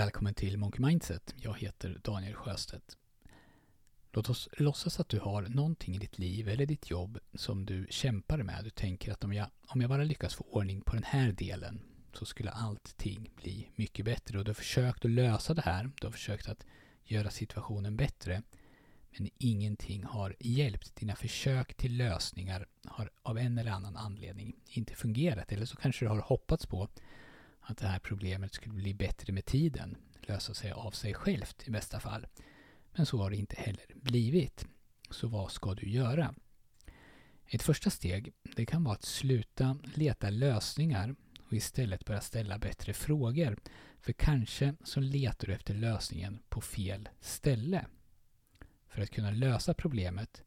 Välkommen till Monkey Mindset. Jag heter Daniel Sjöstedt. Låt oss låtsas att du har någonting i ditt liv eller ditt jobb som du kämpar med. Du tänker att om jag, om jag bara lyckas få ordning på den här delen så skulle allting bli mycket bättre. Och du har försökt att lösa det här. Du har försökt att göra situationen bättre. Men ingenting har hjälpt. Dina försök till lösningar har av en eller annan anledning inte fungerat. Eller så kanske du har hoppats på att det här problemet skulle bli bättre med tiden, lösa sig av sig självt i bästa fall. Men så har det inte heller blivit. Så vad ska du göra? Ett första steg det kan vara att sluta leta lösningar och istället börja ställa bättre frågor. För kanske så letar du efter lösningen på fel ställe. För att kunna lösa problemet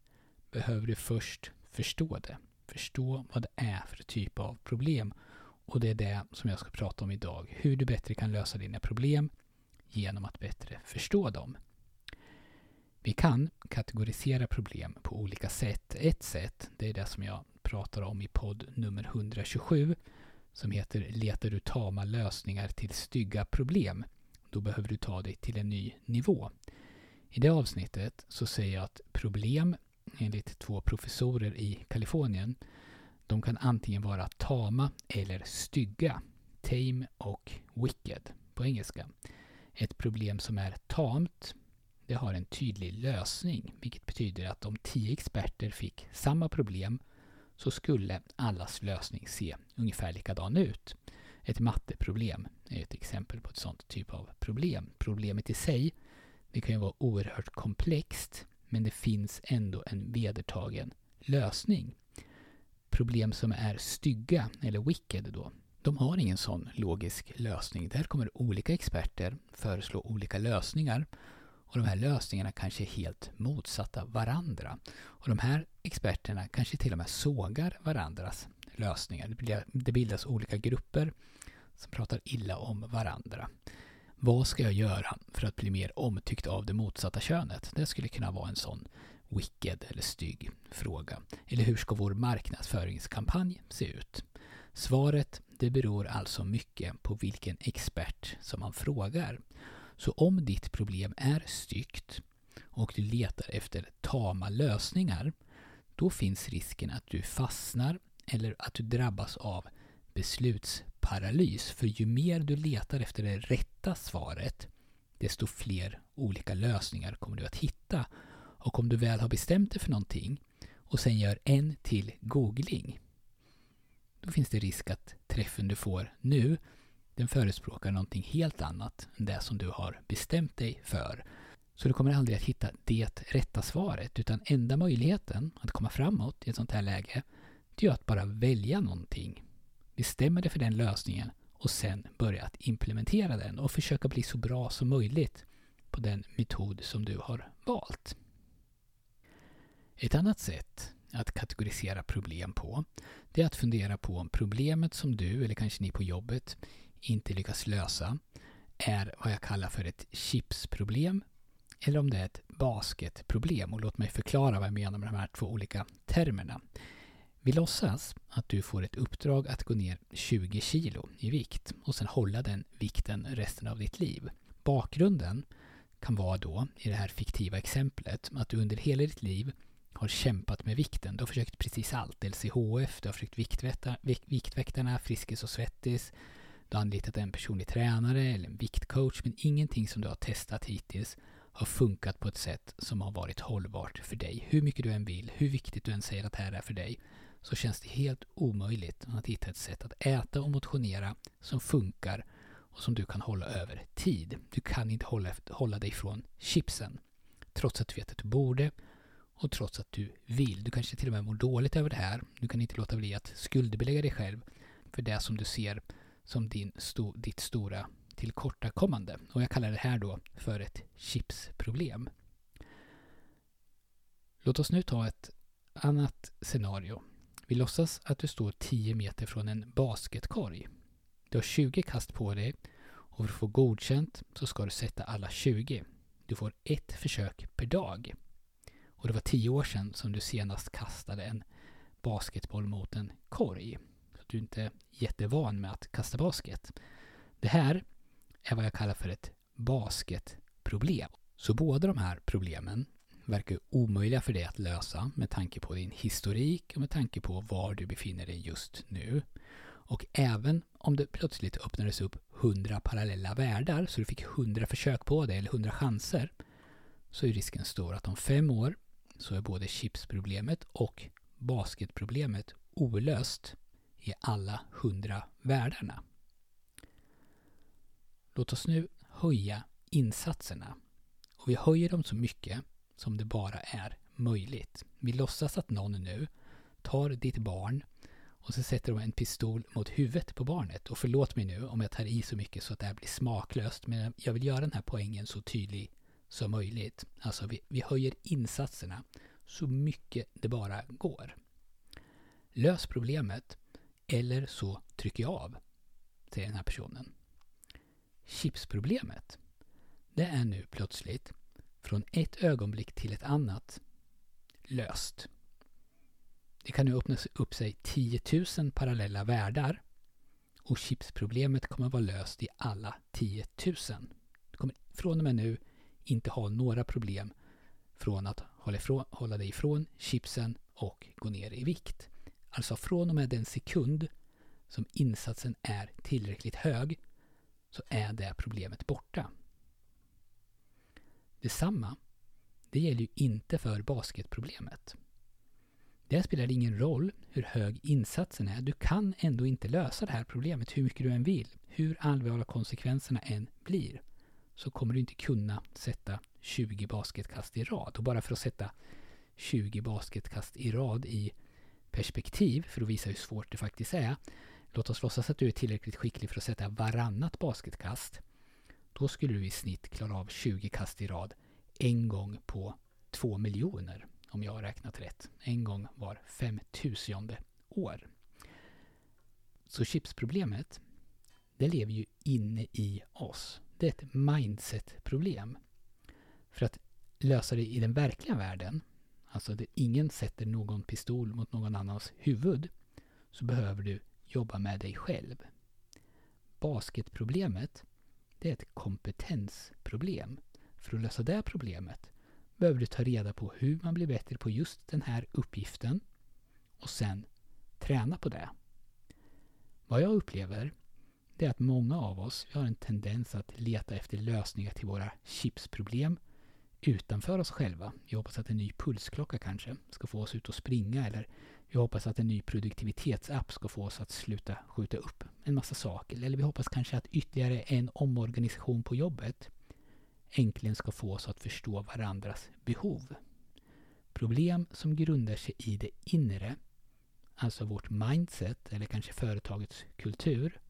behöver du först förstå det. Förstå vad det är för typ av problem och det är det som jag ska prata om idag. Hur du bättre kan lösa dina problem genom att bättre förstå dem. Vi kan kategorisera problem på olika sätt. Ett sätt, det är det som jag pratar om i podd nummer 127 som heter Letar du tama lösningar till stygga problem? Då behöver du ta dig till en ny nivå. I det avsnittet så säger jag att problem enligt två professorer i Kalifornien de kan antingen vara tama eller stygga. Tame och wicked på engelska. Ett problem som är tamt det har en tydlig lösning, vilket betyder att om tio experter fick samma problem så skulle allas lösning se ungefär likadan ut. Ett matteproblem är ett exempel på ett sånt typ av problem. Problemet i sig det kan ju vara oerhört komplext men det finns ändå en vedertagen lösning problem som är stygga, eller wicked då, de har ingen sån logisk lösning. Där kommer olika experter föreslå olika lösningar. Och de här lösningarna kanske är helt motsatta varandra. Och de här experterna kanske till och med sågar varandras lösningar. Det bildas olika grupper som pratar illa om varandra. Vad ska jag göra för att bli mer omtyckt av det motsatta könet? Det skulle kunna vara en sån wicked eller stygg fråga. Eller hur ska vår marknadsföringskampanj se ut? Svaret det beror alltså mycket på vilken expert som man frågar. Så om ditt problem är styggt och du letar efter tama lösningar då finns risken att du fastnar eller att du drabbas av beslutsparalys. För ju mer du letar efter det rätta svaret desto fler olika lösningar kommer du att hitta och om du väl har bestämt dig för någonting och sen gör en till googling då finns det risk att träffen du får nu den förespråkar någonting helt annat än det som du har bestämt dig för. Så du kommer aldrig att hitta det rätta svaret utan enda möjligheten att komma framåt i ett sånt här läge det är att bara välja någonting. Bestämma dig för den lösningen och sen börja att implementera den och försöka bli så bra som möjligt på den metod som du har valt. Ett annat sätt att kategorisera problem på det är att fundera på om problemet som du eller kanske ni på jobbet inte lyckas lösa är vad jag kallar för ett chipsproblem eller om det är ett basketproblem. Och låt mig förklara vad jag menar med de här två olika termerna. Vi låtsas att du får ett uppdrag att gå ner 20 kilo i vikt och sen hålla den vikten resten av ditt liv. Bakgrunden kan vara då, i det här fiktiva exemplet, att du under hela ditt liv har kämpat med vikten. Du har försökt precis allt. LCHF, du har försökt viktväkta, Viktväktarna, Friskis och Svettis. Du har anlitat en personlig tränare eller en viktcoach. Men ingenting som du har testat hittills har funkat på ett sätt som har varit hållbart för dig. Hur mycket du än vill, hur viktigt du än säger att det här är för dig, så känns det helt omöjligt att hitta ett sätt att äta och motionera som funkar och som du kan hålla över tid. Du kan inte hålla, hålla dig från chipsen. Trots att du vet att du borde och trots att du vill. Du kanske till och med mår dåligt över det här. Du kan inte låta bli att skuldbelägga dig själv för det som du ser som din sto ditt stora tillkortakommande. Och jag kallar det här då för ett chipsproblem. Låt oss nu ta ett annat scenario. Vi låtsas att du står 10 meter från en basketkorg. Du har 20 kast på dig och för att få godkänt så ska du sätta alla 20. Du får ett försök per dag. Och det var tio år sedan som du senast kastade en basketboll mot en korg. Så du är inte jättevan med att kasta basket. Det här är vad jag kallar för ett basketproblem. Så båda de här problemen verkar omöjliga för dig att lösa med tanke på din historik och med tanke på var du befinner dig just nu. Och även om det plötsligt öppnades upp hundra parallella världar så du fick hundra försök på det eller hundra chanser så är risken stor att om fem år så är både chipsproblemet och basketproblemet olöst i alla hundra världarna. Låt oss nu höja insatserna. Och vi höjer dem så mycket som det bara är möjligt. Vi låtsas att någon nu tar ditt barn och så sätter de en pistol mot huvudet på barnet. Och förlåt mig nu om jag tar i så mycket så att det här blir smaklöst. Men jag vill göra den här poängen så tydlig som möjligt. Alltså vi, vi höjer insatserna så mycket det bara går. Lös problemet eller så trycker jag av, säger den här personen. Chipsproblemet, det är nu plötsligt från ett ögonblick till ett annat löst. Det kan nu öppna upp sig 10 000 parallella världar och chipsproblemet kommer att vara löst i alla 10 000. Det kommer från och med nu inte ha några problem från att hålla, ifrån, hålla dig ifrån chipsen och gå ner i vikt. Alltså från och med den sekund som insatsen är tillräckligt hög så är det problemet borta. Detsamma, det gäller ju inte för basketproblemet. Där spelar det ingen roll hur hög insatsen är. Du kan ändå inte lösa det här problemet hur mycket du än vill. Hur allvarliga konsekvenserna än blir så kommer du inte kunna sätta 20 basketkast i rad. Och bara för att sätta 20 basketkast i rad i perspektiv, för att visa hur svårt det faktiskt är. Låt oss låtsas att du är tillräckligt skicklig för att sätta varannat basketkast. Då skulle du i snitt klara av 20 kast i rad en gång på två miljoner, om jag har räknat rätt. En gång var femtusionde år. Så chipsproblemet, det lever ju inne i oss. Det är ett mindset-problem. För att lösa det i den verkliga världen, alltså där ingen sätter någon pistol mot någon annans huvud, så behöver du jobba med dig själv. Basketproblemet, det är ett kompetensproblem. För att lösa det problemet behöver du ta reda på hur man blir bättre på just den här uppgiften och sen träna på det. Vad jag upplever det är att många av oss har en tendens att leta efter lösningar till våra chipsproblem utanför oss själva. Vi hoppas att en ny pulsklocka kanske ska få oss ut och springa eller vi hoppas att en ny produktivitetsapp ska få oss att sluta skjuta upp en massa saker. Eller vi hoppas kanske att ytterligare en omorganisation på jobbet äntligen ska få oss att förstå varandras behov. Problem som grundar sig i det inre, alltså vårt mindset eller kanske företagets kultur,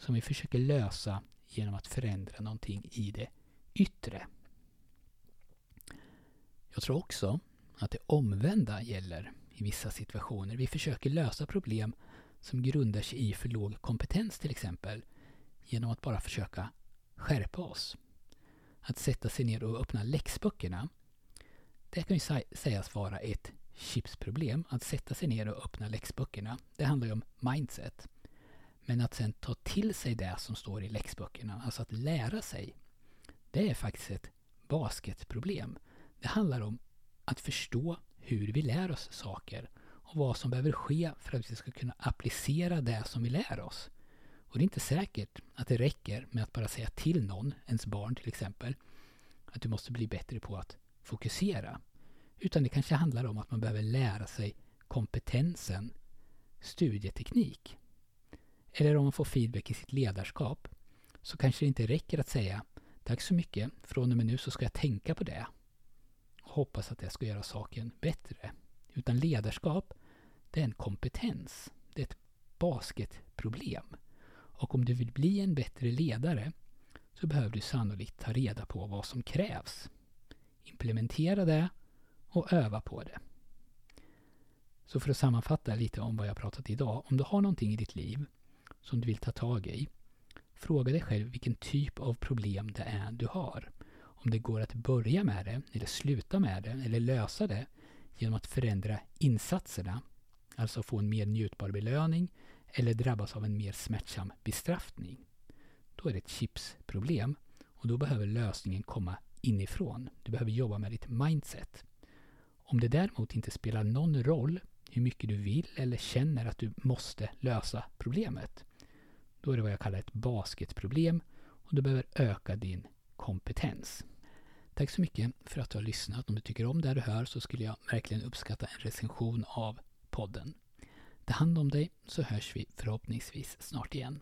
som vi försöker lösa genom att förändra någonting i det yttre. Jag tror också att det omvända gäller i vissa situationer. Vi försöker lösa problem som grundar sig i för låg kompetens till exempel genom att bara försöka skärpa oss. Att sätta sig ner och öppna läxböckerna det kan ju sägas vara ett chipsproblem. Att sätta sig ner och öppna läxböckerna det handlar ju om mindset. Men att sen ta till sig det som står i läxböckerna, alltså att lära sig, det är faktiskt ett basketproblem. Det handlar om att förstå hur vi lär oss saker och vad som behöver ske för att vi ska kunna applicera det som vi lär oss. Och det är inte säkert att det räcker med att bara säga till någon, ens barn till exempel, att du måste bli bättre på att fokusera. Utan det kanske handlar om att man behöver lära sig kompetensen studieteknik. Eller om man får feedback i sitt ledarskap så kanske det inte räcker att säga Tack så mycket, från och med nu så ska jag tänka på det och hoppas att det ska göra saken bättre. Utan ledarskap, det är en kompetens. Det är ett basketproblem. Och om du vill bli en bättre ledare så behöver du sannolikt ta reda på vad som krävs. Implementera det och öva på det. Så för att sammanfatta lite om vad jag pratat idag. Om du har någonting i ditt liv som du vill ta tag i. Fråga dig själv vilken typ av problem det är du har om det går att börja med det, eller sluta med det, eller lösa det genom att förändra insatserna, alltså få en mer njutbar belöning, eller drabbas av en mer smärtsam bestraffning. Då är det ett chipsproblem Och då behöver lösningen komma inifrån. Du behöver jobba med ditt mindset. Om det däremot inte spelar någon roll hur mycket du vill eller känner att du måste lösa problemet. Då är det vad jag kallar ett basketproblem och du behöver öka din kompetens. Tack så mycket för att du har lyssnat. Om du tycker om det du hör så skulle jag verkligen uppskatta en recension av podden. Ta hand om dig så hörs vi förhoppningsvis snart igen.